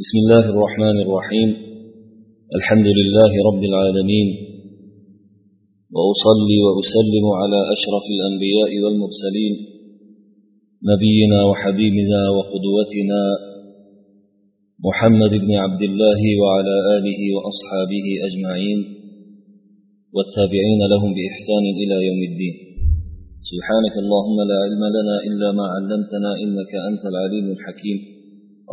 بسم الله الرحمن الرحيم. الحمد لله رب العالمين. وأصلي وأسلم على أشرف الأنبياء والمرسلين. نبينا وحبيبنا وقدوتنا محمد بن عبد الله وعلى آله وأصحابه أجمعين. والتابعين لهم بإحسان إلى يوم الدين. سبحانك اللهم لا علم لنا إلا ما علمتنا إنك أنت العليم الحكيم.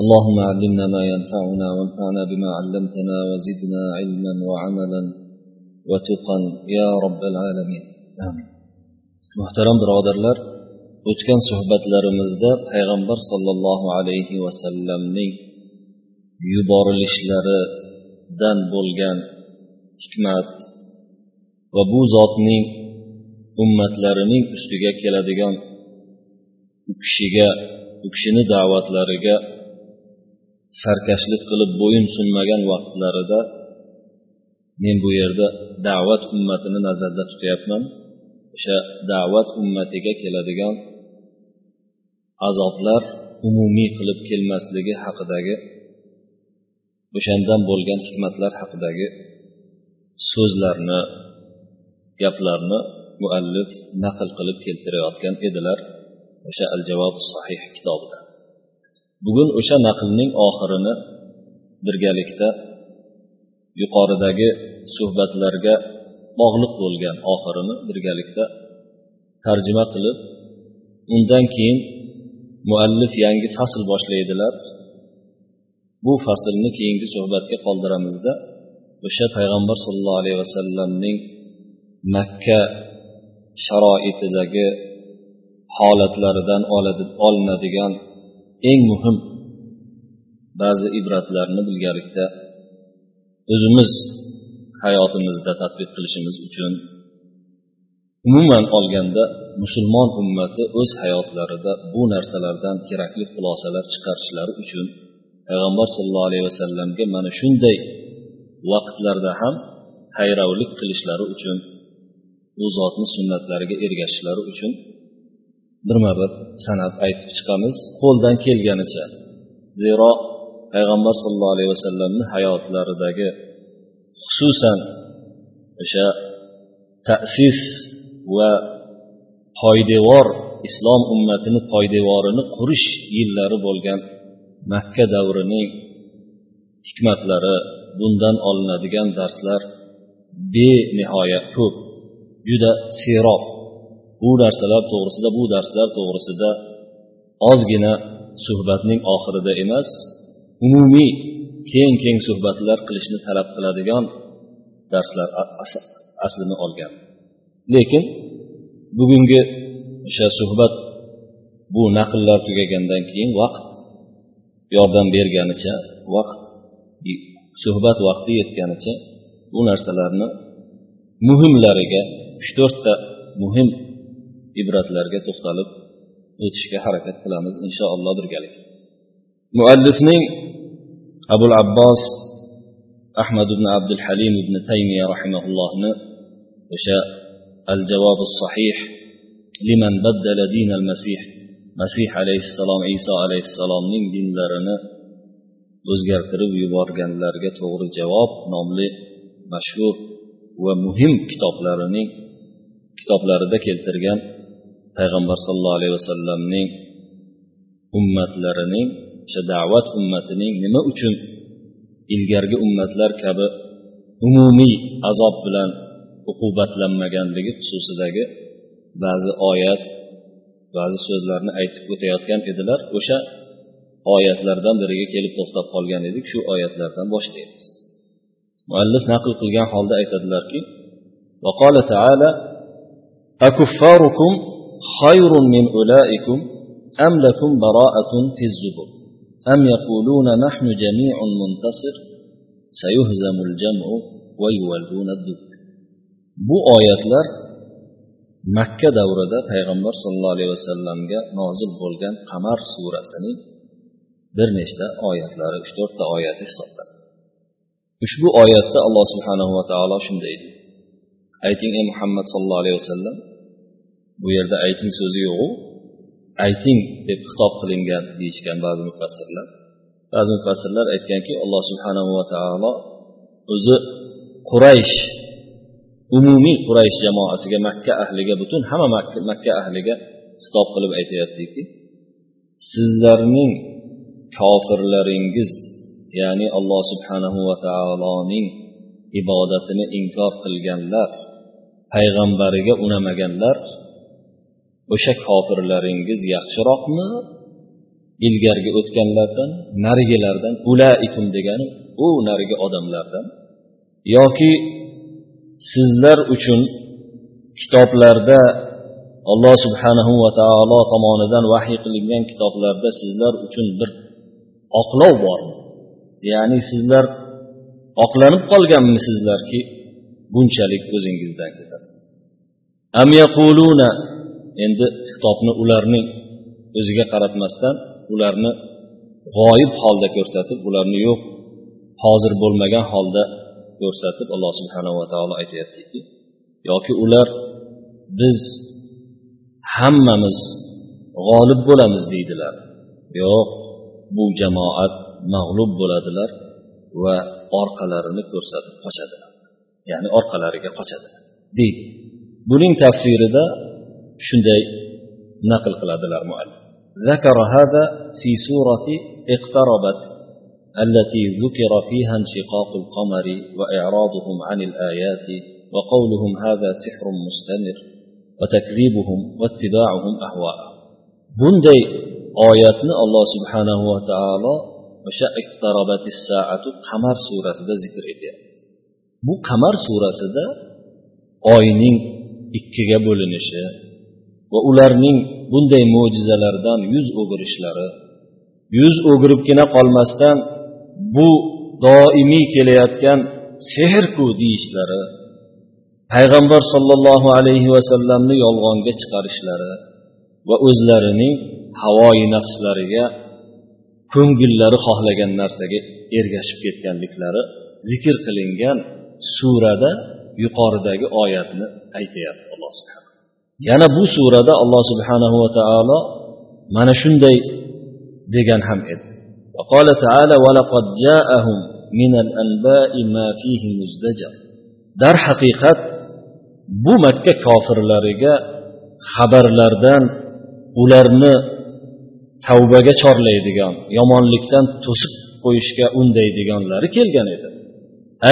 اللهم علمنا ما ينفعنا وانفعنا بما علمتنا وزدنا علما وعملا وتقا يا رب العالمين آمين muhtaram birodarlar o'tgan suhbatlarimizda payg'ambar sollallohu alayhi vasallamning yuborilishlaridan bo'lgan hikmat va bu zotning ummatlarining ustiga keladigan u kishiga u kishini da'vatlariga sarkashlik qilib bo'yin sunmagan vaqtlarida men bu yerda da'vat ummatini nazarda tutyapman. O'sha da'vat ummatiga keladigan azoblar umumiy qilib kelmasligi haqidagi o'shandan bo'lgan hikmatlar haqidagi so'zlarni gaplarni muallif naql qilib keltirayotgan edilar. O'sha al javob sahih kitobida bugun o'sha naqlning oxirini birgalikda yuqoridagi suhbatlarga bog'liq bo'lgan oxirini birgalikda tarjima qilib undan keyin muallif yangi fasl boshlaydilar. Bu faslni keyingi suhbatga qoldiramizda o'sha payg'ambar sollallohu alayhi vasallamning makka sharoitidagi holatlaridan olinadigan eng muhim ba'zi ibratlarni birgalikda o'zimiz hayotimizda tadbiq qilishimiz uchun umuman olganda musulmon ummati o'z hayotlarida bu narsalardan kerakli xulosalar chiqarishlari uchun payg'ambar sollallohu alayhi vasallamga mana shunday vaqtlarda ham hayrovlik qilishlari uchun u zotni sunnatlariga ergashishlari uchun birma bir sanab aytib chiqamiz. Qo'ldan kelganicha. Zero payg'ambar sollallohu alayhi vasallamni hayotlaridagi xususan o'sha ta'sis va poydevor islom ummatini poydevorini qurish yillari bo'lgan makka davrining hikmatlari bundan olinadigan darslar benihoya ko'p. Juda serob bu narsalar to'g'risida bu darslar to'g'risida ozgina suhbatning oxirida emas umumiy keng keng suhbatlar qilishni talab qiladigan darslar aslini olgan. Lekin bugungi o'sha suhbat bu naqllar tugagandan keyin vaqt yordam berganicha vaqt suhbat vaqti yetganicha bu narsalarni muhimlariga uch to'rtta muhim ibratlarga to'xtalib o'tishga harakat qilamiz inshaalloh birgalikda. Muallifning abul abbos ahmad ibn abdul halim ibn taymiya rahimaullohni o'sha al javobi sahih liman baddala din al masih masih alayhissalom iso alayhissalomning dinlarini o'zgartirib yuborganlarga to'g'ri javob nomli mashhur va muhim kitoblarining kitoblarida keltirgan payg'ambar sollallohu alayhi vasallamning ummatlarining o'sha da'vat ummatining nima uchun ilgargi ummatlar kabi umumiy azob bilan uqubatlanmaganligi xususidagi ba'zi oyat ba'zi so'zlarni aytib o'tayotgan edilar o'sha oyatlardan biriga kelib to'xtab qolgan edik shu oyatlardan boshlaymiz muallif naql qilgan holda aytadilarki وقال تعالى أكفاركم خير من أولئكم أم لكم براءة في الزبر أم يقولون نحن جميع منتصر سيهزم الجمع ويولون الدبر bu oyatlar makka davrida payg'ambar sollallohu alayhi vasallamga nozil bo'lgan qamar surasining bir nechta oyatlari uch to'rtta oyati hisoblanadi ushbu oyatda alloh subhanahu va taolo shunday deydi ayting ey muhammad sallallohu alayhi vasallam bu yerda ayting so'zi yo'qu. Ayting deb xitob qilingan deyishgan ba'zi mufassirlar. Ba'zi mufassirlar aytganki alloh subhanahu va taolo o'zi quraysh umumiy quraysh jamoasiga makka ahliga butun hamma makka ahliga xitob qilib aytyaptiki sizlarning kofirlaringiz ya'ni alloh subhanahu va taoloning ibodatini inkor qilganlar payg'ambariga unamaganlar o'sha kofirlaringiz yaxshiroqmi? Ilgarigi o'tganlardan narigilardan ulaikum degani u narigi odamlardan yoki sizlar uchun kitoblarda alloh subhanahu va taolo tomonidan vahiy qilingan kitoblarda sizlar uchun bir oqlov bormi? Ya'ni sizlar oqlanib qolganmisizlarki bunchalik o'zingizdan ketasiz am yaquluna endi xitobni ularning o'ziga qaratmasdan ularni g'oyib holda ko'rsatib ularni yo'q hozir bo'lmagan holda ko'rsatib alloh subhanava taolo aytyaptiki yoki ular biz hammamiz g'olib bo'lamiz deydilar. Yo'q bu jamoat mag'lub bo'ladilar va orqalarini ko'rsatib qochadilar. Ya'ni orqalariga qochadilar. Deydi. Buning tafsirida شندي نقل قلاد المؤلف ذكر هذا في سورة اقتربت التي ذكر فيها انشقاق القمر وإعراضهم عن الآيات وقولهم هذا سحر مستمر وتكذيبهم واتباعهم أهواء. بندي آياتنا الله سبحانه وتعالى وشاء اقتربت الساعة قمر سورة ذكر إدياد بو قمر سورة ذا إكي قبل نشاء va ularning bunday mo'jizalardan yuz o'girishlari yuz o'giribgina qolmasdan bu doimiy kelayotgan sehrku deyishlari payg'ambar sollallohu alayhi vasallamni yolg'onga chiqarishlari va o'zlarining havoyi nafslariga ko'ngillari xohlagan narsaga ergashib ketganliklari zikr qilingan surada yuqoridagi oyatni aytyapti alloh subhana yana bu surada alloh subhanahu va taolo mana shunday degan ham edi وقال تعالى ولقد جاءهم من الأنباء ما فيه مزدجر در haqiqat bu makka kofirlariga xabarlardan ularni tavbaga chorlaydigan yomonlikdan to'sib qo'yishga undaydiganlari kelgan edi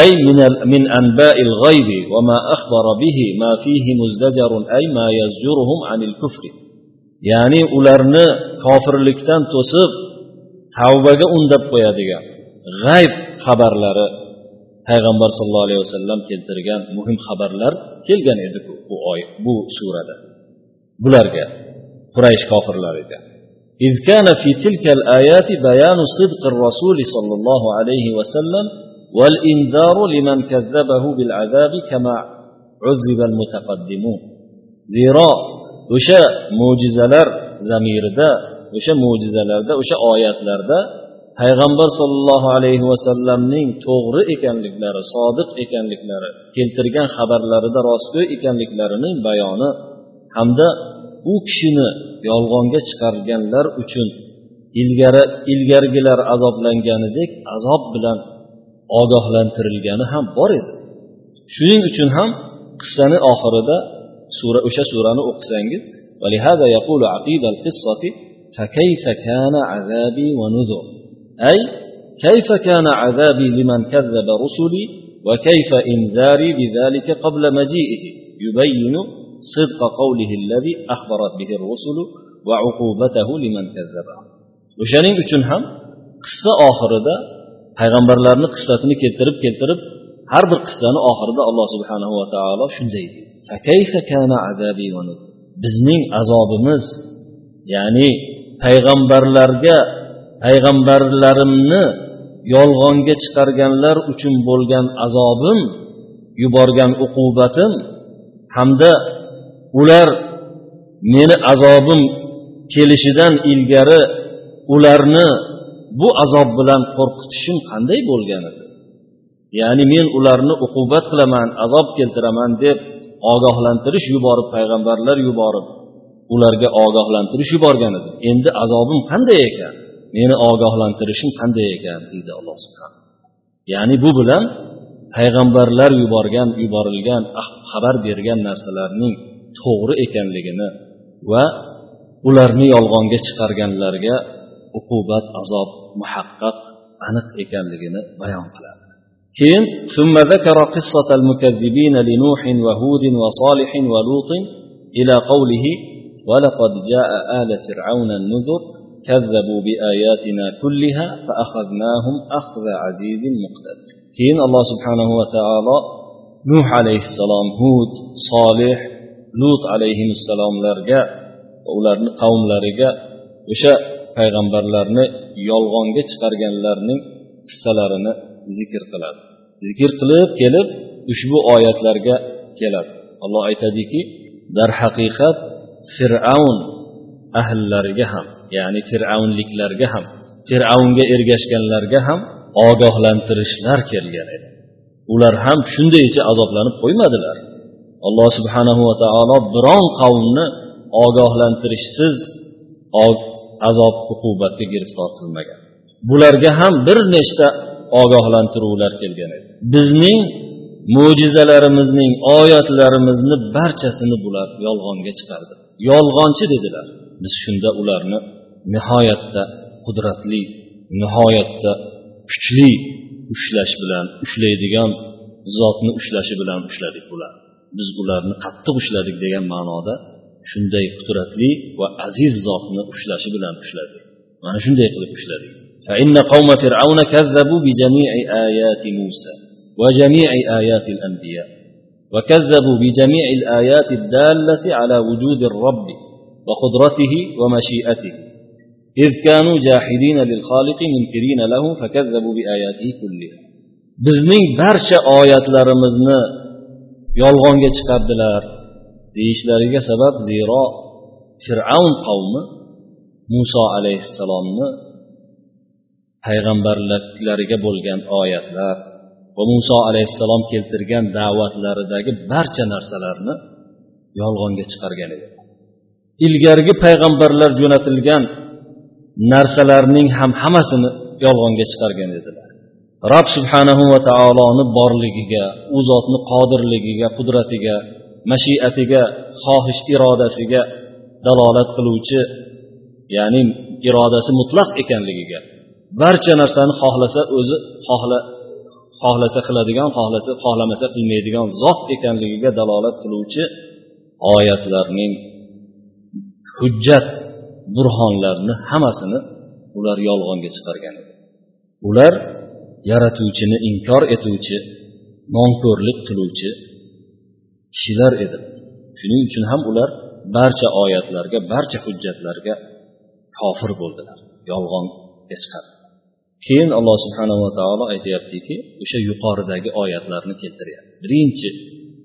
أي من من أنباء الغيب وما أخبر به ما فيه مزدجر أي ما يزجرهم عن الكفر يعني ularni kofirlikdan to'sib tavbaga undab qo'yadigan g'ayb xabarlari payg'ambar sallallohu alayhi vasallam keltirgan muhim xabarlar kelgan edi bu oy bu surada bularga quraysh kofirlariga إذ كان في تلك الآيات بيان صدق الرسول صلى الله عليه وسلم والإنذار لمن كذبه بالعذاب كما عذب المتقدمون زيرا o'sha mo'jizalar zamirida o'sha mo'jizalarda o'sha oyatlarda payg'ambar sollallohu alayhi vasallamning to'g'ri ekanliklari sodiq ekanliklari keltirgan xabarlarida rostgo'y ekanliklarining bayoni hamda u kishini yolg'onga chiqarganlar uchun ilgari ilgarigilar azoblanganidek azob bilan ogohlantirilgani ham bor edi shuning uchun ham qissani oxirida sura o'sha surani o'qisangiz ولهذا يقول عقيد القصة فكيف كان عذابي ونذر أي كيف كان عذابي لمن كذب رسلي وكيف إنذاري بذلك قبل مجيئه يبين صدق قوله الذي أخبرت به الرسل وعقوبته لمن كذبه o'shaning uchun ham qissa oxirida payg'ambarlarni qissasini keltirib keltirib har bir qissani oxirida alloh subhanahu va taolo shunday bizning azobimiz ya'ni payg'ambarlarga payg'ambarlarimni yolg'onga chiqarganlar uchun bo'lgan azobim yuborgan uqubatim hamda ular meni azobim kelishidan ilgari ularni bu azob bilan qo'rqitishim qanday bo'lgan edi? Ya'ni men ularni uqubat qilaman azob keltiraman deb ogohlantirish yuborib payg'ambarlar yuborib ularga ogohlantirish yuborgan edi. Endi azobim qanday ekan? Meni ogohlantirishing qanday ekan? deydi alloh subhanahu ya'ni bu bilan payg'ambarlar yuborgan yuborilgan ah, xabar bergan narsalarning to'g'ri ekanligini va ularni yolg'onga chiqarganlarga uqubat azob muhaqqaq aniq ekanligini bayon qiladi keyin ثم ذكر قصة المكذبين لنوح وهود وصالح ولوط إلى قوله ولقد جاء آل فرعون النذر كذبوا بآياتنا كلها فأخذناهم أخذ عزيز مقتدر keyin alloh subhanahu va taolo nuh alayhissalom hud solih lut alayhissalomlarga ularni qavmlariga o'sha payg'ambarlarni yolg'onga chiqarganlarning qissalarini zikr qiladi. Zikr qilib kelib ushbu oyatlarga keladi. Alloh aytadiki darhaqiqat fir'avn ahllariga ham ya'ni fir'avnliklarga ham fir'avnga ergashganlarga ham ogohlantirishlar kelgan edi. Ular ham shundaycha azoblanib qo'ymadilar. Alloh subhanahu va taolo biron qavmni ogohlantirishsiz azob uqubatga giriftor qilmagan. Bularga ham bir nechta ogohlantiruvlar kelgan edi. Bizning mo'jizalarimizning oyatlarimizni barchasini bular yolg'onga chiqardi. Yolg'onchi dedilar. Biz shunda ularni nihoyatda qudratli nihoyatda kuchli ushlash bilan ushlaydigan zotni ushlashi bilan ushladik ular biz ularni qattiq ushladik degan ma'noda shunday qudratli va aziz zotni ushlashi bilan ushladik mana shunday qilib ushladik فإن قوم فرعون كذبوا بجميع آيات موسى وجميع آيات الأنبياء وكذبوا بجميع الآيات الدالة على وجود الرب وقدرته ومشيئته إذ كانوا جاحدين للخالق منكرين له فكذبوا بآياته كلها bizning barcha oyatlarimizni yolg'onga chiqardilar Deyishlariga sabab zero fir'avn qavmi muso alayhissalomni payg'ambarliklariga bo'lgan oyatlar va muso alayhissalom keltirgan da'vatlaridagi barcha narsalarni yolg'onga chiqargan edi. Ilgargi payg'ambarlar jo'natilgan narsalarning ham hammasini yolg'onga chiqargan edilar. Rob subhanahu va taoloni borligiga u zotni qodirligiga qudratiga mashiatiga xohish irodasiga dalolat qiluvchi ya'ni irodasi mutlaq ekanligiga. Barcha narsani xohlasa o'zi xohla xohlasa qiladigan xohlasa xohlamasa qilmaydigan zot ekanligiga dalolat qiluvchi oyatlarning hujjat burhonlarni hammasini ular yolg'onga chiqargan edi. Ular yaratuvchini inkor etuvchi nonko'rlik qiluvchi kishilar edi shuning uchun ham ular barcha oyatlarga barcha hujjatlarga kofir bo'ldilar yolg'onga chiqardi keyin alloh subhanava taolo aytyaptiki o'sha yuqoridagi oyatlarni keltiryapti birinchi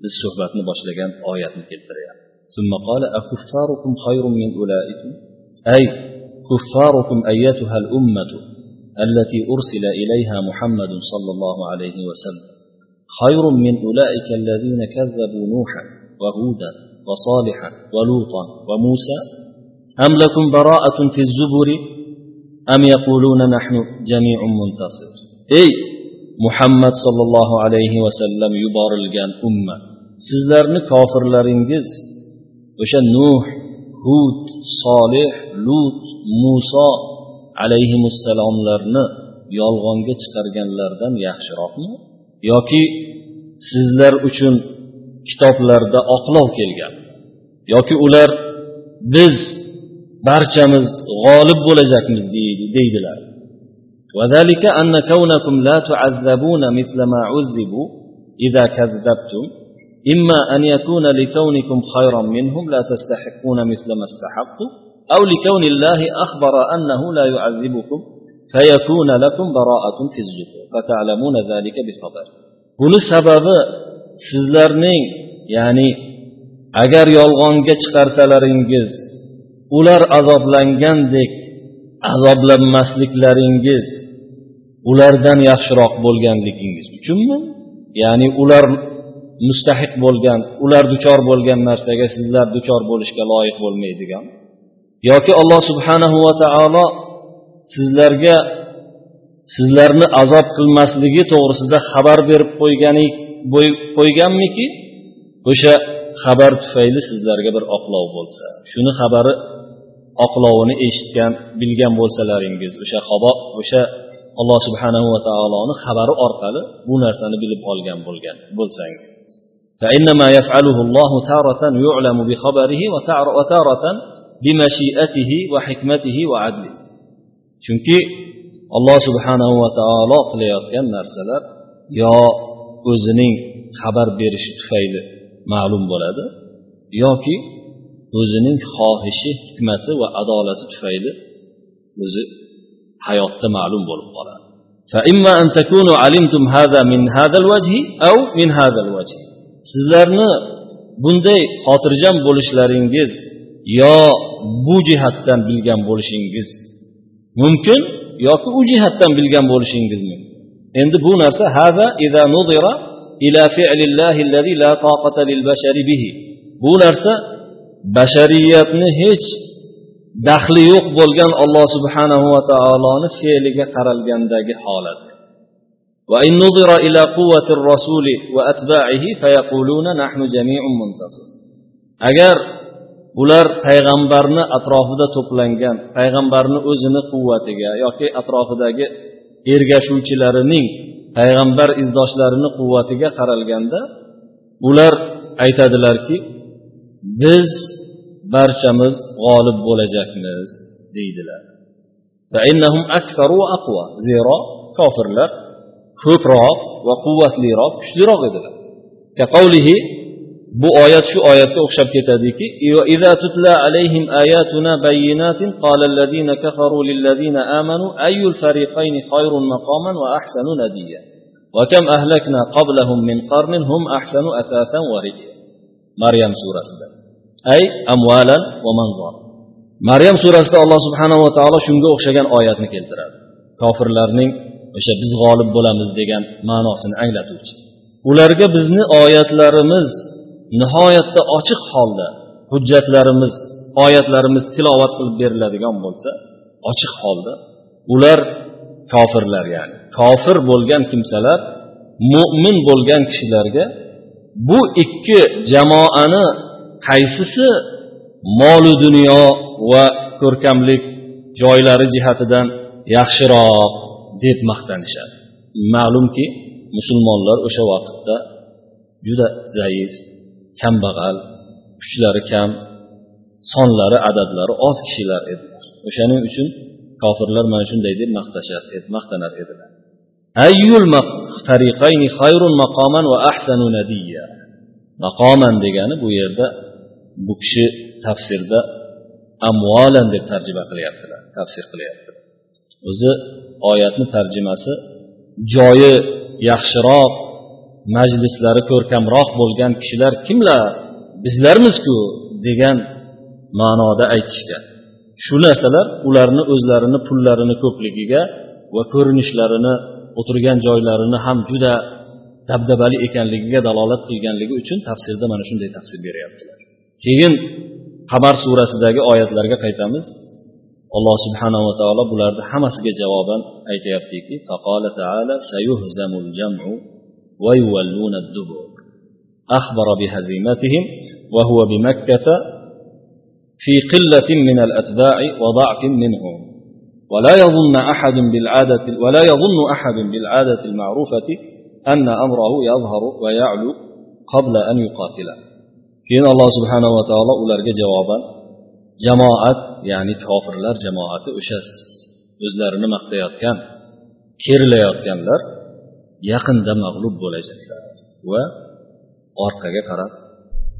biz suhbatni boshlagan oyatni keltiryapti ثم قال أكفاركم خير من أولئكم أي كفاركم أيتها الأمة التي أرسل إليها محمد صلى الله عليه وسلم خير من أولئك الذين كذبوا نوحا وهودا وصالحا ولوطا وموسى أم لكم براءة في الزبر أم يقولون نحن جميع منتصر أي محمد صلى الله عليه وسلم yuborilgan umma sizlarni kofirlaringiz o'sha nuh hud solih lut muso alayhissalomlarni yolg'onga chiqarganlardan yaxshiroqmi yoki sizlar uchun kitoblarda oqlov kelgan yoki ular biz barchamiz g'olib bo'lajakmiz deydilar وذلك أن كونكم لا تعذبون مثل ما عذبوا إذا كذبتم إما أن يكون لكونكم خيرا منهم لا تستحقون مثل ما استحقوا أو لكون الله أخبر أنه لا يعذبكم فيكون لكم براءة في الزبور فتعلمون ذلك بخبر buni sababi sizlarning ya'ni agar yolg'onga chiqarsalaringiz ular azoblangandek azoblanmasliklaringiz ulardan yaxshiroq bo'lganligingiz uchunmi ya'ni ular mustahiq bo'lgan ular duchor bo'lgan narsaga sizlar duchor bo'lishga loyiq bo'lmaydigan yoki alloh subhanahu va taolo sizlarga sizlarni azob qilmasligi to'g'risida xabar berib qo'ygani qo'yganmiki o'sha xabar tufayli sizlarga bir oqlov bo'lsa shuni xabari oqlovini eshitgan bilgan bo'lsalaringiz o'sha xabar o'sha alloh subhanahu va taoloni xabari orqali bu narsani bilib olgan bo'lgan bo'lsangiz فإنما يفعله الله تارة يعلم بخبره وتارة بمشيئته وحكمته وعدله chunki alloh subhanahu va taolo qilayotgan narsalar yo o'zining xabar berishi tufayli ma'lum bo'ladi yoki o'zining xohishi hikmati va adolati tufayli o'zi hayotda ma'lum bo'lib qoladi فإما أن تكونوا علمتم هذا من هذا الوجه أو من هذا الوجه sizlarni bunday xotirjam bo'lishlaringiz yo bu jihatdan bilgan bo'lishingiz mumkin yoki u jihatdan bilgan bo'lishingiz mumkin endi bu narsa hada إذا نظر إلى فعل الله الذي لا طاقة للبشر به bu narsa bashariyatni hech daxli yo'q bo'lgan alloh subhanahu va taoloni fe'liga qaralgandagi holat وإن نظر إلى قوة الرسول وأتباعه فيقولون نحن جميع منتصر agar ular payg'ambarni atrofida to'plangan payg'ambarni o'zini quvvatiga yoki atrofidagi ergashuvchilarining payg'ambar izdoshlarini quvvatiga qaralganda ular aytadilarki biz barchamiz g'olib bo'lajakmiz deydilar. Zero kofirlar ko'proq va quvvatliroq kuchliroq edilar. bu oyat shu oyatga o'xshab ketadiki إذا تتلى عليهم آياتنا بينات قال الذين كفروا للذين آمنوا أي الفريقين خير مقاما وأحسن نديا وكم أهلكنا قبلهم من قرن هم أحسن أثاثا ورئيا مريم سورة أي أموالا ومنظرا maryam surasida alloh subhanava taolo shunga o'xshagan oyatni keltiradi kofirlarning o'sha biz g'olib bo'lamiz degan ma'nosini anglatuvchi ularga bizni oyatlarimiz nihoyatda ochiq holda hujjatlarimiz oyatlarimiz tilovat qilib beriladigan bo'lsa ochiq holda ular kofirlar ya'ni. Kofir bo'lgan kimsalar mo'min bo'lgan kishilarga bu ikki jamoani qaysisi molu dunyo va ko'rkamlik joylari jihatidan yaxshiroq deb maqtanishadi. Ma'lumki musulmonlar o'sha vaqtda juda zaif kambag'al kuchlari kam sonlari adadlari oz kishilar edilar. O'shaning uchun kofirlar mana shunday deb maqtashar maqtanar edilar. Ayyul tariqayni xayrun maqoman va ahsanu nadiya maqoman degani bu yerda bu kishi tafsirda amvolan deb tarjima qilyaptilar tafsir qilyaptilar. O'zi oyatni tarjimasi joyi yaxshiroq majlislari ko'rkamroq bo'lgan kishilar kimlar? Bizlarmizku degan ma'noda aytishgan shu narsalar ularni o'zlarini pullarini ko'pligiga va ko'rinishlarini o'tirgan joylarini ham juda dabdabali ekanligiga dalolat qilganligi uchun tafsirda mana shunday tafsir beryaptilar. Keyin qamar surasidagi oyatlarga qaytamiz. Alloh subhanava taolo bularni hammasiga javoban aytyaptiki ويولون الدبر. أخبر بهزيمتهم وهو بمكة في قلة من الأتباع وضعف منهم. ولا يظن أحد بالعادة ولا يظن أحد بالعادة المعروفة أن أمره يظهر ويعلو قبل أن يقاتله keyin alloh subhanava taolo ularga javoban jamoat ya'ni kofirlar jamoati o'sha o'zlarini maqtayotgan kerilayotganlar yaqinda mag'lub bo'lasan va orqaga qarab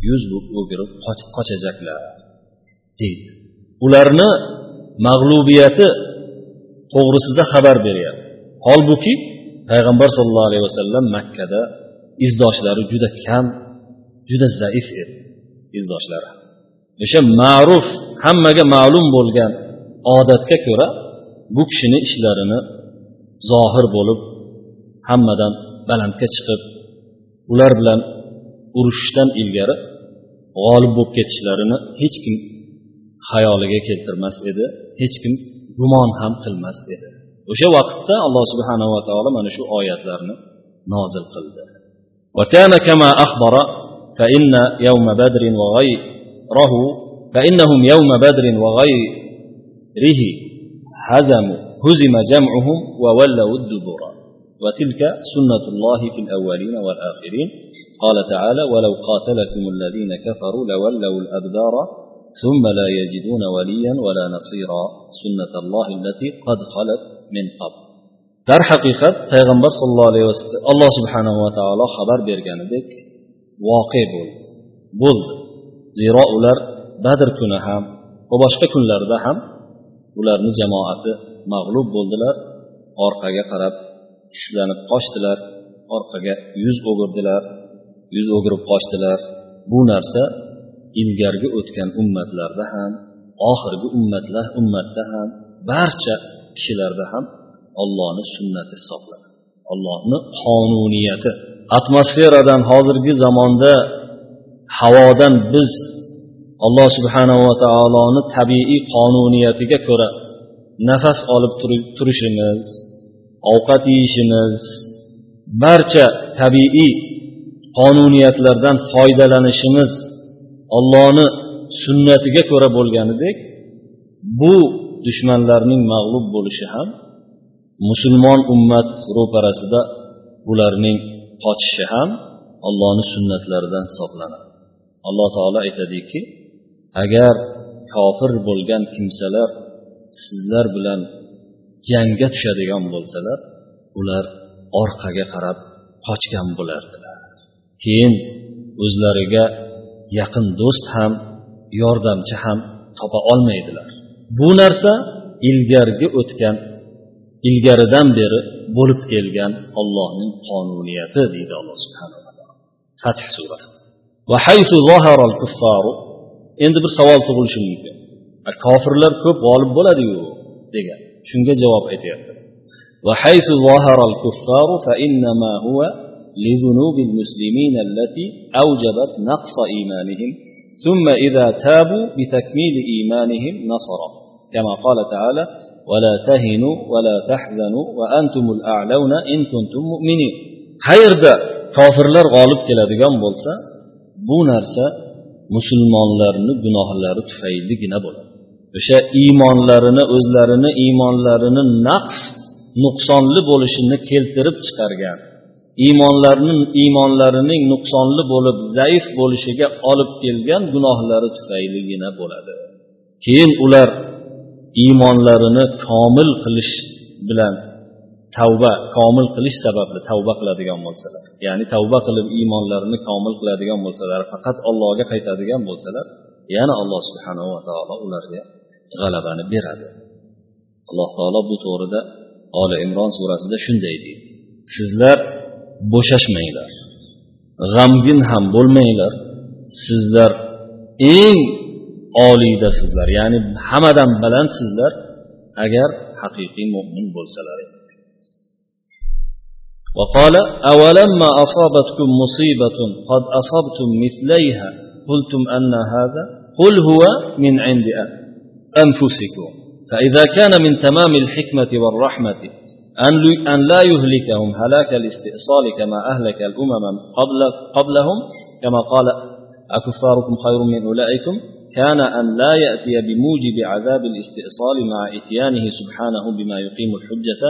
yuz o'girib qochajaklar deydi. Ularni mag'lubiyati to'g'risida xabar beryapti. Holbuki payg'ambar sollallohu alayhi vasallam makkada izdoshlari juda kam juda zaif edi izdoshlari o'sha ma'ruf hammaga ma'lum bo'lgan odatga ko'ra bu kishini ishlarini zohir bo'lib hammadan balandga chiqib ular bilan urushishdan ilgari g'olib bo'lib ketishlarini hech kim xayoliga keltirmas edi hech kim gumon ham qilmas edi o'sha vaqtda alloh subhanava taolo mana shu oyatlarni nozil qildi وكان كما أخبر فإن يوم بدر وغيره فإنهم يوم بدر وغيره هزموا هزم جمعهم وولوا الدبر وتلك سنة الله في الأولين والآخرين. قال تعالى ولو قاتلكم الذين كفروا لولوا الأدبار ثم لا يجدون وليا ولا نصيرا. سنة الله التي قد خلت من قبل. در حقیقت پیغمبر صلی الله علیه و سلم الله سبحانه و تعالی خبر برگاندید واقع بود. بود. زیرا اولر بدر کنه هم و باشقه کنلرده هم. اولرنی جماعت مغلوب بودلر. آرقه قرب ishlanib qochdilar orqaga yuz o'girdilar yuz o'girib qochdilar. Bu narsa ilgargi o'tgan ummatlarda ham oxirgi ummatlar ummatda ham barcha kishilarda ham ollohni sunnati hisoblanadi ollohni qonuniyati. Atmosferadan hozirgi zamonda havodan biz alloh subhanava taoloni tabiiy qonuniyatiga ko'ra nafas olib turishimiz ovqat yeyishimiz barcha tabiiy qonuniyatlardan foydalanishimiz ollohni sunnatiga ko'ra bo'lganidek bu dushmanlarning mag'lub bo'lishi ham musulmon ummat ro'parasida ularning qochishi ham ollohni sunnatlaridan hisoblanadi. Alloh taolo aytadiki agar kofir bo'lgan kimsalar sizlar bilan jangga tushadigan bo'lsalar ular orqaga qarab qochgan bo'lardilar. Keyin o'zlariga yaqin do'st ham yordamchi ham topa olmaydilar. Bu narsa ilgargi o'tgan ilgaridan beri bo'lib kelgan ollohning qonuniyati deydi alloh subhanava taolo. Fath surasi. Endi bir savol tug'ilishi mumkin. Kofirlar ko'p g'olib bo'ladiyu degan. shunga javob aytyapti وحيث ظهر الكفار فإنما هو لذنوب المسلمين التي أوجبت نقص إيمانهم ثم إذا تابوا بتكميل إيمانهم نصرا كما قال تعالى ولا تهنوا ولا تحزنوا وأنتم الأعلون إن كنتم مؤمنين qayerda kofirlar g'olib keladigan bo'lsa bu narsa musulmonlarni gunohlari tufayligina bo'ladi O'sha iymonlarini o'zlarini iymonlarini naqs nuqsonli bo'lishini keltirib chiqargan. Iymonlarni iymonlarining nuqsonli bo'lib zaif bo'lishiga olib kelgan gunohlari tufayligina bo'ladi. Keyin ular iymonlarini komil qilish bilan tavba komil qilish sababli tavba qiladigan bo'lsalar ya'ni tavba qilib iymonlarini komil qiladigan bo'lsalar faqat allohga qaytadigan bo'lsalar yana alloh subhanava taolo ularga g'alabani beradi alloh taolo bu to'g'rida oli imron surasida shunday deydi sizlar bo'shashmanglar g'amgin ham bo'lmanglar sizlar eng oliydasizlar ya'ni hammadan balandsizlar agar haqiqiy mo'min bo'lsalar وقال أولما أصابتكم مصيبة قد أصبتم مثليها قلتم أن هذا قل هو من عند أنفسكم. فإذا كان من تمام الحكمة والرحمة أن لا يهلكهم هلاك الاستئصال كما أهلك الأمم قبل قبلهم كما قال أكفاركم خير من أولئكم؟ كان أن لا يأتي بموجب عذاب الاستئصال مع إتيانه سبحانه بما يقيم الحجة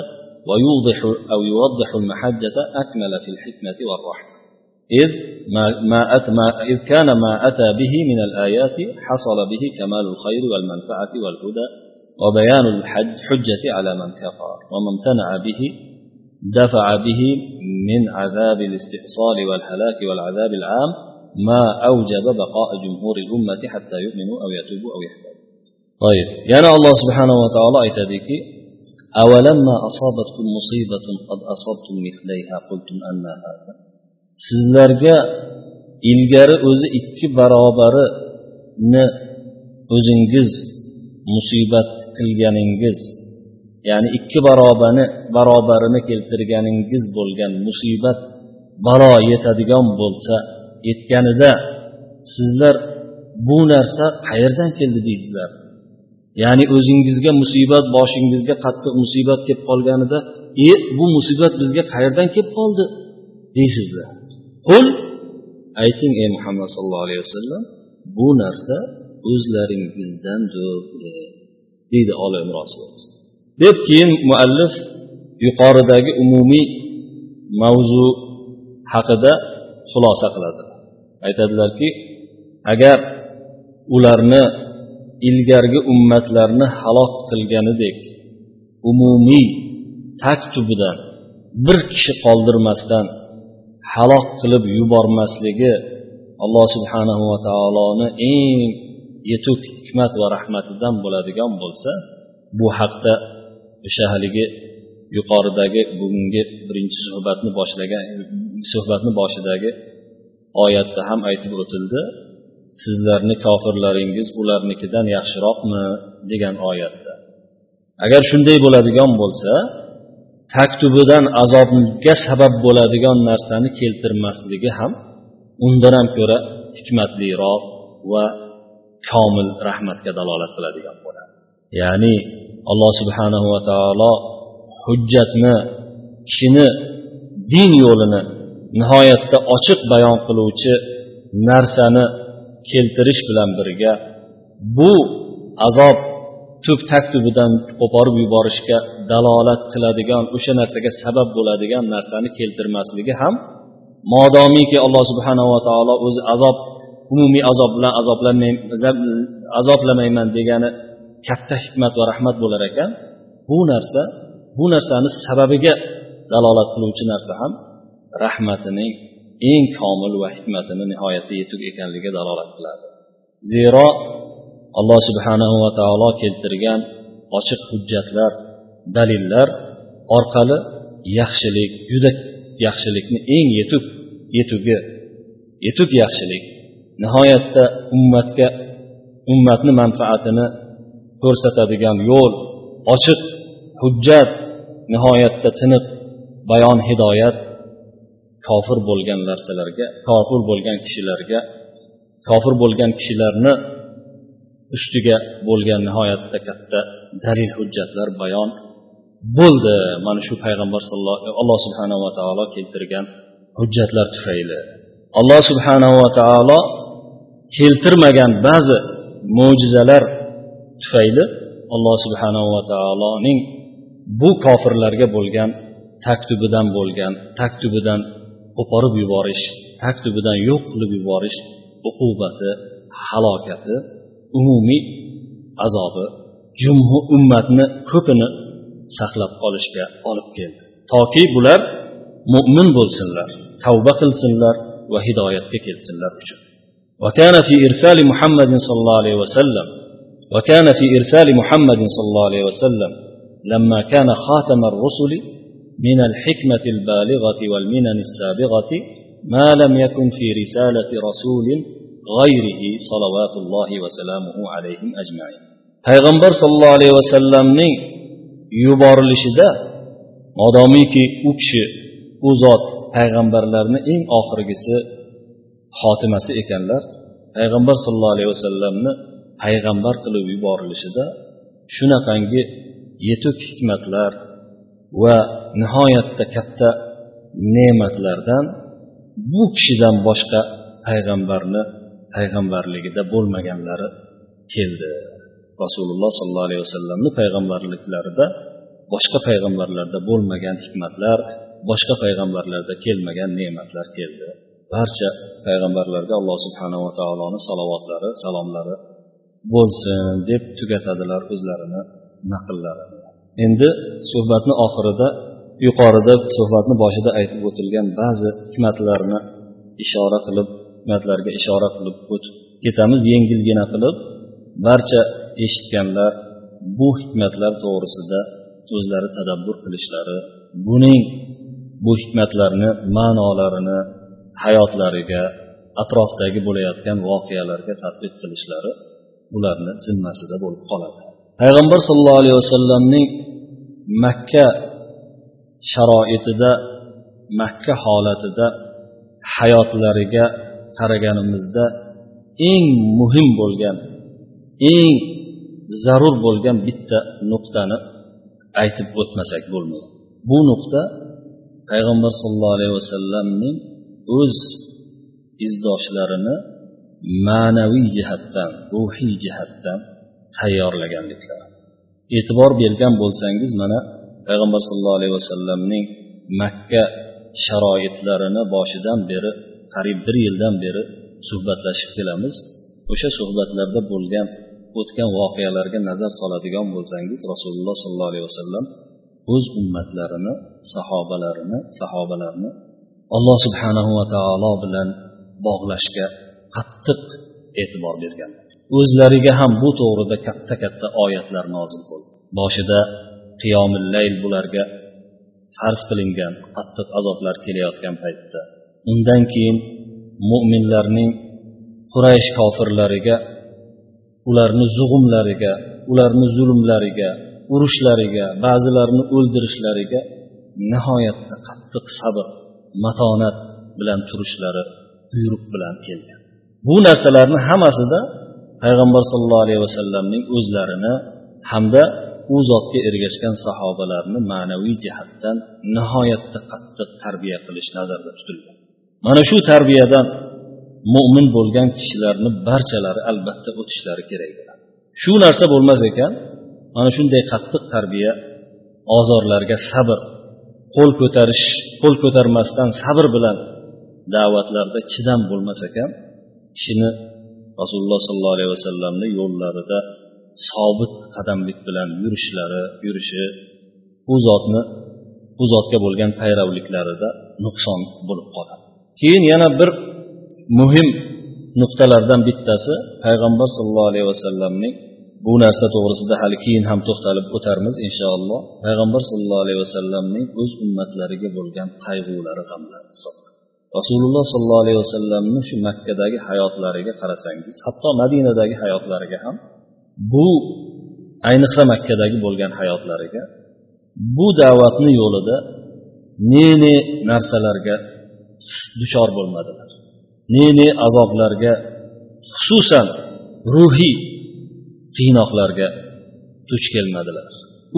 ويوضح أو يوضح المحجة أكمل في الحكمة والرحمة. إذ ما, ما, أت ما إذ كان ما أتى به من الآيات حصل به كمال الخير والمنفعة والهدى وبيان الحجة على من كفر وما امتنع به دفع به من عذاب الاستئصال والهلاك والعذاب العام ما أوجب بقاء جمهور الأمة حتى يؤمنوا أو يتوبوا أو يحتاجوا طيب يعني الله سبحانه وتعالى أيتديك أولما أصابتكم مصيبة قد أصبتم مثليها؟ قلتم أن هذا sizlarga ilgari o'zi ikki barobarini o'zingiz musibat qilganingiz ya'ni ikki barobani barobarini keltirganingiz bo'lgan musibat balo yetadigan bo'lsa yetganida sizlar bu narsa qayerdan keldi deysizlar? Ya'ni o'zingizga musibat boshingizga qattiq musibat kelib qolganida e bu musibat bizga qayerdan kelib qoldi? deysizlar. Qul ayting ey muhammad sallallohu alayhi vasallam bu narsa o'zlaringizdandir deydi oli imron surasi. Deb keyin muallif yuqoridagi umumiy mavzu haqida xulosa qiladi. Aytadilarki agar ularni ilgargi ummatlarni halok qilganidek umumiy tag tubidan bir kishi qoldirmasdan halok qilib yubormasligi alloh subhanahu va taoloni eng yetuk hikmat va rahmatidan bo'ladigan bo'lsa bu haqda o'sha haligi yuqoridagi bugungi birinchi suhbatni boshlagan suhbatni boshidagi oyatda ham aytib o'tildi sizlarni kofirlaringiz ularnikidan yaxshiroqmi degan oyatda. Agar shunday bo'ladigan bo'lsa taktubidan azobga sabab bo'ladigan narsani keltirmasligi ham undan ham ko'ra hikmatliroq va komil rahmatga dalolat qiladigan bo'ladi. Ya'ni alloh subhanahu va taolo hujjatni kishini din yo'lini nihoyatda ochiq bayon qiluvchi narsani keltirish bilan birga bu azob tub taktubidan qo'porib yuborishga dalolat qiladigan o'sha narsaga sabab bo'ladigan narsani keltirmasligi ham modomiki alloh subhanava taolo o'zi azob umumiy azob bilan azoblamayman degani katta hikmat va rahmat bo'lar ekan. Bu narsa bu narsani sababiga dalolat qiluvchi narsa ham rahmatining eng komil va hikmatini nihoyatda yetuk ekanligiga dalolat qiladi. Zero alloh subhanahu va taolo keltirgan ochiq hujjatlar dalillar orqali yaxshilik juda yaxshilikni eng yetuk yetugi yetuk yaxshilik. Nihoyatda ummatga ummatni manfaatini ko'rsatadigan yo'l ochiq hujjat nihoyatda tiniq bayon hidoyat kofir bo'lgan narsalarga kofir bo'lgan kishilarga kofir bo'lgan kishilarni ustiga bo'lgan nihoyatda katta dalil hujjatlar bayon bo'ldi. Mana shu payg'ambar sallallohu alloh subhanava taolo keltirgan hujjatlar tufayli. Alloh subhanava taolo keltirmagan ba'zi mo'jizalar tufayli alloh subhanava taoloning bu kofirlarga bo'lgan taktubidan bo'lgan taktubidan qo'porib yuborish taktubidan yo'q qilib yuborish uqubati halokati umumiy azobi jumhu ummatni ko'pini saqlab qolishga olib keldi toki bular mo'min bo'lsinlar tavba qilsinlar va hidoyatga kelsinlar uchun وكان في إرسال محمد صلى الله عليه وسلم وكان في إرسال محمد صلى الله عليه وسلم لما كان خاتم الرسل من الحكمة البالغة والمنن السابغة ما لم يكن في رسالة رسول g'ayrihi salovatullohi vasalamuhu alayhi ajmain. Payg'ambar sollallohu alayhi vasallamning yuborilishida modomiki u kishi u zot payg'ambarlarni eng oxirgisi xotimasi ekanlar payg'ambar sollallohu alayhi vasallamni payg'ambar qilib yuborilishida shunaqangi yetuk hikmatlar va nihoyatda katta ne'matlardan bu kishidan boshqa payg'ambarni payg'ambarligida bo'lmaganlari keldi. Rasululloh sollallohu alayhi vasallamni payg'ambarliklarida boshqa payg'ambarlarda bo'lmagan hikmatlar boshqa payg'ambarlarda kelmagan ne'matlar keldi. Barcha payg'ambarlarga alloh subhanava taoloni salovatlari salomlari bo'lsin deb tugatadilar o'zlarini naqllarini endi suhbatni oxirida yuqorida suhbatni boshida aytib o'tilgan ba'zi hikmatlarni ishora qilib hikmatlarga ishora qilib o'tib ketamiz yengilgina qilib barcha eshitganlar bu hikmatlar to'g'risida o'zlari tadabbur qilishlari buning bu hikmatlarni ma'nolarini hayotlariga atrofdagi bo'layotgan voqealarga tadbiq qilishlari ularni zimmasida bo'lib qoladi. Payg'ambar sollallohu alayhi vasallamning makka sharoitida makka holatida hayotlariga qaraganimizda eng muhim bo'lgan eng zarur bo'lgan bitta nuqtani aytib o'tmasak bo'lmaydi. Bu nuqta payg'ambar sollallohu alayhi vasallamning o'z izdoshlarini ma'naviy jihatdan ruhiy jihatdan tayyorlaganliklari. E'tibor bergan bo'lsangiz mana payg'ambar sollallohu alayhi vasallamning makka sharoitlarini boshidan beri qariyb bir yildan beri suhbatlashib kelamiz. O'sha suhbatlarda bo'lgan o'tgan voqealarga nazar soladigan bo'lsangiz rasululloh sollallohu alayhi vasallam o'z ummatlarini sahobalarini sahobalarni alloh subhanahu va taolo bilan bog'lashga qattiq e'tibor berganlar o'zlariga ham bu to'g'rida katta katta oyatlar nozil bo'ldi. Boshida qiyomillayl bularga farz qilingan qattiq azoblar kelayotgan paytda undan keyin mo'minlarning quraysh kofirlariga ularni zug'umlariga ularni zulmlariga urushlariga ba'zilarini o'ldirishlariga nihoyatda qattiq sabr matonat bilan turishlari buyruq bilan kelgan. Bu narsalarni hammasida payg'ambar sollallohu alayhi vasallamning o'zlarini hamda u zotga ergashgan sahobalarni ma'naviy jihatdan nihoyatda qattiq tarbiya qilish nazarda tutilgan. Mana shu tarbiyadan mo'min bo'lgan kishilarni barchalari albatta o'tishlari kerak bo'ladi shu narsa bo'lmas ekan mana shunday qattiq tarbiya ozorlarga sabr qo'l ko'tarish qo'l ko'tarmasdan sabr bilan da'vatlarda chidam bo'lmas ekan. Kishini rasululloh sollallohu alayhi vasallamni yo'llarida sobit qadamlik bilan yurishlari yurishi u zotni u zotga bo'lgan payravliklarida nuqson bo'lib qoladi. Keyin yana bir muhim nuqtalardan bittasi payg'ambar sollallohu alayhi vasallamning bu narsa to'g'risida hali keyin ham to'xtalib o'tarmiz inshaalloh. Payg'ambar sollallohu alayhi vasallamning o'z ummatlariga bo'lgan qayg'ulari g'amlari rasululloh sollallohu alayhi vasallamni shu makkadagi hayotlariga qarasangiz hatto madinadagi hayotlariga ham bu ayniqsa makkadagi bo'lgan hayotlariga bu da'vatni yo'lida ne ne narsalarga duchor bo'lmadilar. Ne ne azoblarga xususan ruhiy qiynoqlarga duch kelmadilar.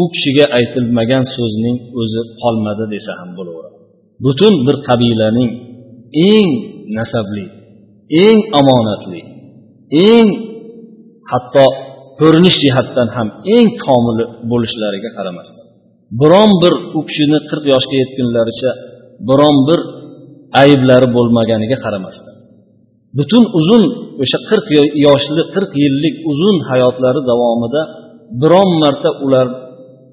U kishiga aytilmagan so'zning o'zi qolmadi desa ham bo'laveradi. Butun bir qabilaning eng nasabli eng omonatli eng hatto ko'rinish jihatdan ham eng komili bo'lishlariga qaramasdan biron bir u kishini qirq yoshga yetgunlaricha biron bir ayblari bo'lmaganiga qaramasdan butun uzun o'sha qirq yoshli qirq yillik uzun hayotlari davomida biron marta ular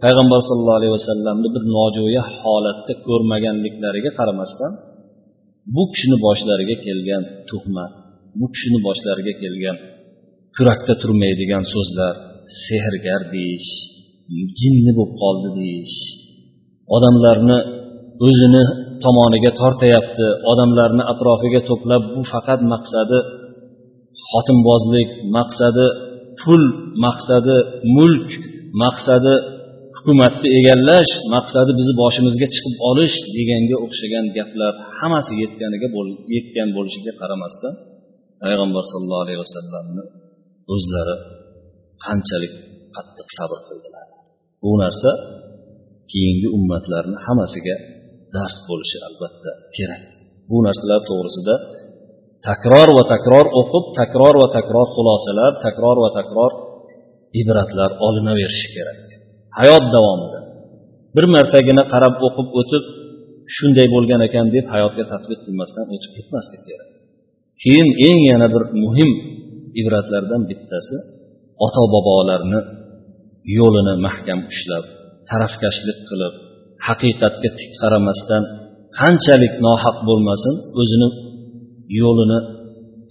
payg'ambar sallallohu alayhi vasallamni bir nojo'ya holatda ko'rmaganliklariga qaramasdan bu kishini boshlariga kelgan tuhmat bu kishini boshlariga kelgan kurakda turmaydigan so'zlar sehrgar deyish jinni bo'lib qoldi deyish odamlarni o'zini tomoniga tortayapti. Odamlarni atrofiga to'plab bu faqat maqsadi xotinbozlik maqsadi pul maqsadi mulk maqsadi hukumatni egallash maqsadi bizni boshimizga chiqib olish deganga o'xshagan gaplar hammasi yetganiga yetgan bo'lishiga qaramasdan payg'ambar sollallohu alayhi vasallamni o'zlari qanchalik qattiq sabr qildilar. Bu narsa keyingi ummatlarni hammasiga dars bo'lishi albatta kerak. Bu narsalar to'g'risida takror va takror o'qib takror va takror xulosalar takror va takror ibratlar olinaverishi kerak. Hayot davomida. Bir martagina qarab o'qib o'tib shunday bo'lgan ekan deb hayotga tadbiq qilmasdan o'tib ketmaslik kerak. Keyin eng yana bir muhim ibratlardan bittasi ota bobolarni yo'lini mahkam ushlab tarafkashlik qilib haqiqatga tik qaramasdan qanchalik nohaq bo'lmasin o'zini yo'lini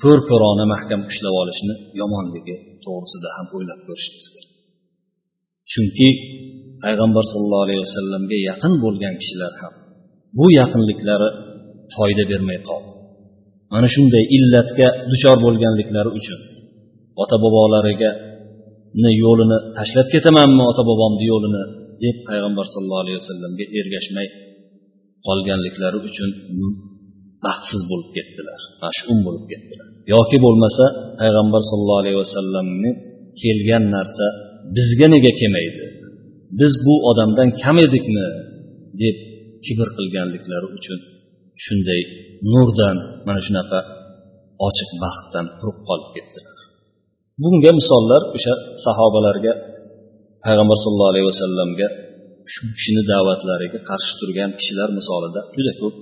ko'r ko'rona mahkam ushlab olishni yomonligi to'g'risida ham o'ylab ko'rishimiz kerak. Chunki payg'ambar sollallohu alayhi vasallamga yaqin bo'lgan kishilar ham bu yaqinliklari foyda bermay qoldi. Mana shunday illatga duchor bo'lganliklari uchun ota bobolariga yo'lini tashlab ketamanmi ota bobomni yo'lini deb payg'ambar sallallohu alayhi vasallamga ergashmay qolganliklari uchun mm, baxtsiz bo'lib ketdilar mash'um bo'lib ketdilar. Yoki bo'lmasa payg'ambar sallallohu alayhi vasallamni kelgan narsa bizga nega kelmaydi? Biz bu odamdan kam edikmi? deb kibr qilganliklari uchun shunday nurdan mana shunaqa ochiq baxtdan quruq qolib ketdilar. Bunga misollar o'sha sahobalarga payg'ambar sallallohu alayhi vasallamga shu kishini da'vatlariga qarshi turgan kishilar misolida juda ko'p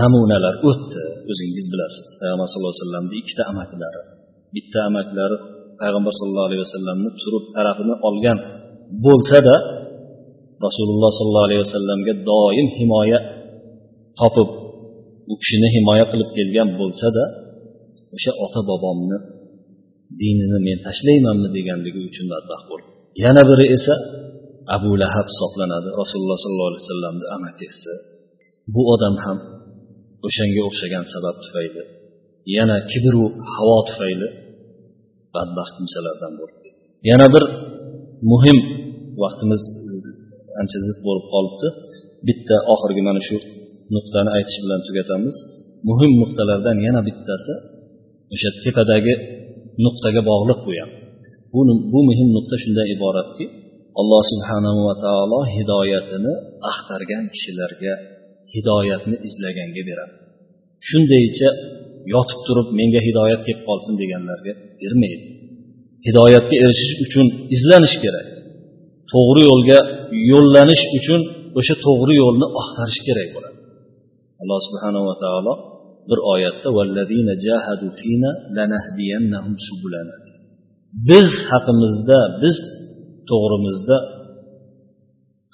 namunalar o'tdi o'zingiz bilasiz payg'ambar sallallohu alayhi vasallamni ikkita amakilari bitta amakilari payg'ambar sallallohu alayhi vasallamni turib tarafini olgan bo'lsada rasululloh sollallohu alayhi vasallamga doim himoya topib u kishini himoya qilib kelgan bo'lsada o'sha ota bobomni dinini men tashlaymanmi deganligi uchun badbaxt bo'ldi. Yana biri esa abu lahab hisoblanadi. Rasululloh sollallohu alayhi vasallamni amakisi bu odam ham o'shanga o'xshagan sabab tufayli yana kibru havo tufayli badbaxt kimsalardan bo'ldi yana bir muhim vaqtimiz e, ancha zid bo'lib qolibdi. Bitta oxirgi mana shu nuqtani aytish bilan tugatamiz. Muhim nuqtalardan yana bittasi o'sha tepadagi nuqtaga bog'liq bu ham. Bu, bu muhim nuqta shundan iboratki alloh subhanahu va taolo hidoyatini axtargan kishilarga hidoyatni izlaganga beradi. Shundaycha yotib turib menga hidoyat kelib qolsin deganlarga bermaydi. Hidoyatga erishish uchun izlanish kerak. To'g'ri yo'lga yo'llanish uchun o'sha to'g'ri yo'lni axtarish kerak bo'ladi. Alloh subhanava taolo bir oyatda biz haqimizda biz to'g'rimizda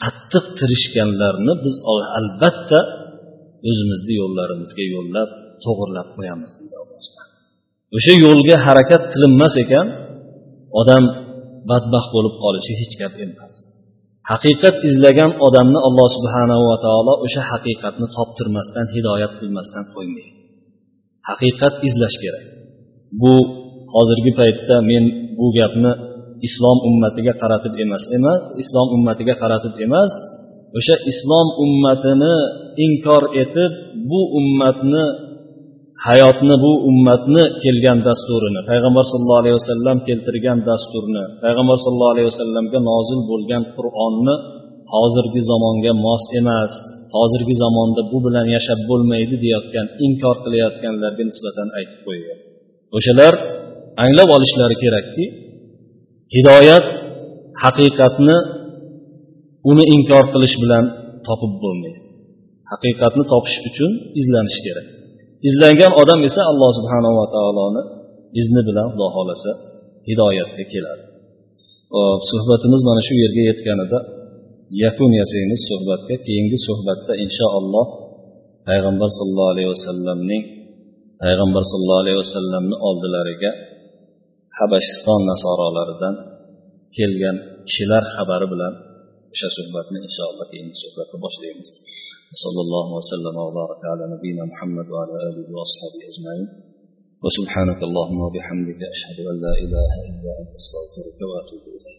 qattiq tirishganlarni biz albatta o'zimizni yo'llarimizga yo'llab to'g'irlab qo'yamiz. Deydi alloh o'sha yo'lga harakat qilinmas ekan odam badbaxt bo'lib qolishi hech gap emas. Haqiqat izlagan odamni alloh subhanava taolo o'sha haqiqatni toptirmasdan hidoyat qilmasdan qo'ymaydi haqiqat izlash kerak. Bu hozirgi paytda men bu gapni islom ummatiga qaratib emas. Emas islom ummatiga qaratib emas. O'sha islom ummatini inkor etib bu ummatni hayotni bu ummatni kelgan dasturini payg'ambar sallallohu alayhi vasallam keltirgan dasturni payg'ambar sallallohu alayhi vasallamga nozil bo'lgan qur'onni hozirgi zamonga mos emas hozirgi zamonda bu bilan yashab bo'lmaydi deyotgan inkor qilayotganlarga nisbatan aytib qo'ygan. O'shalar anglab olishlari kerakki hidoyat haqiqatni uni inkor qilish bilan topib bo'lmaydi. Haqiqatni topish uchun izlanish kerak. Izlangan odam esa alloh subhanava taoloni izni bilan xudo xohlasa hidoyatga keladi. Hop suhbatimiz mana shu yerga yetganida yakun yasaymiz suhbatga keyingi suhbatda inshaalloh payg'ambar sollallohu alayhi vasallamning payg'ambar sollallohu alayhi vasallamni oldilariga habashiston nasorolaridan kelgan kishilar xabari bilan o'sha suhbatni inshaalloh keyingi suhbatda boshlaymiz وصلى الله وسلم وبارك على نبينا محمد وعلى اله واصحابه اجمعين وسبحانك اللهم وبحمدك اشهد ان لا اله الا انت استغفرك واتوب اليك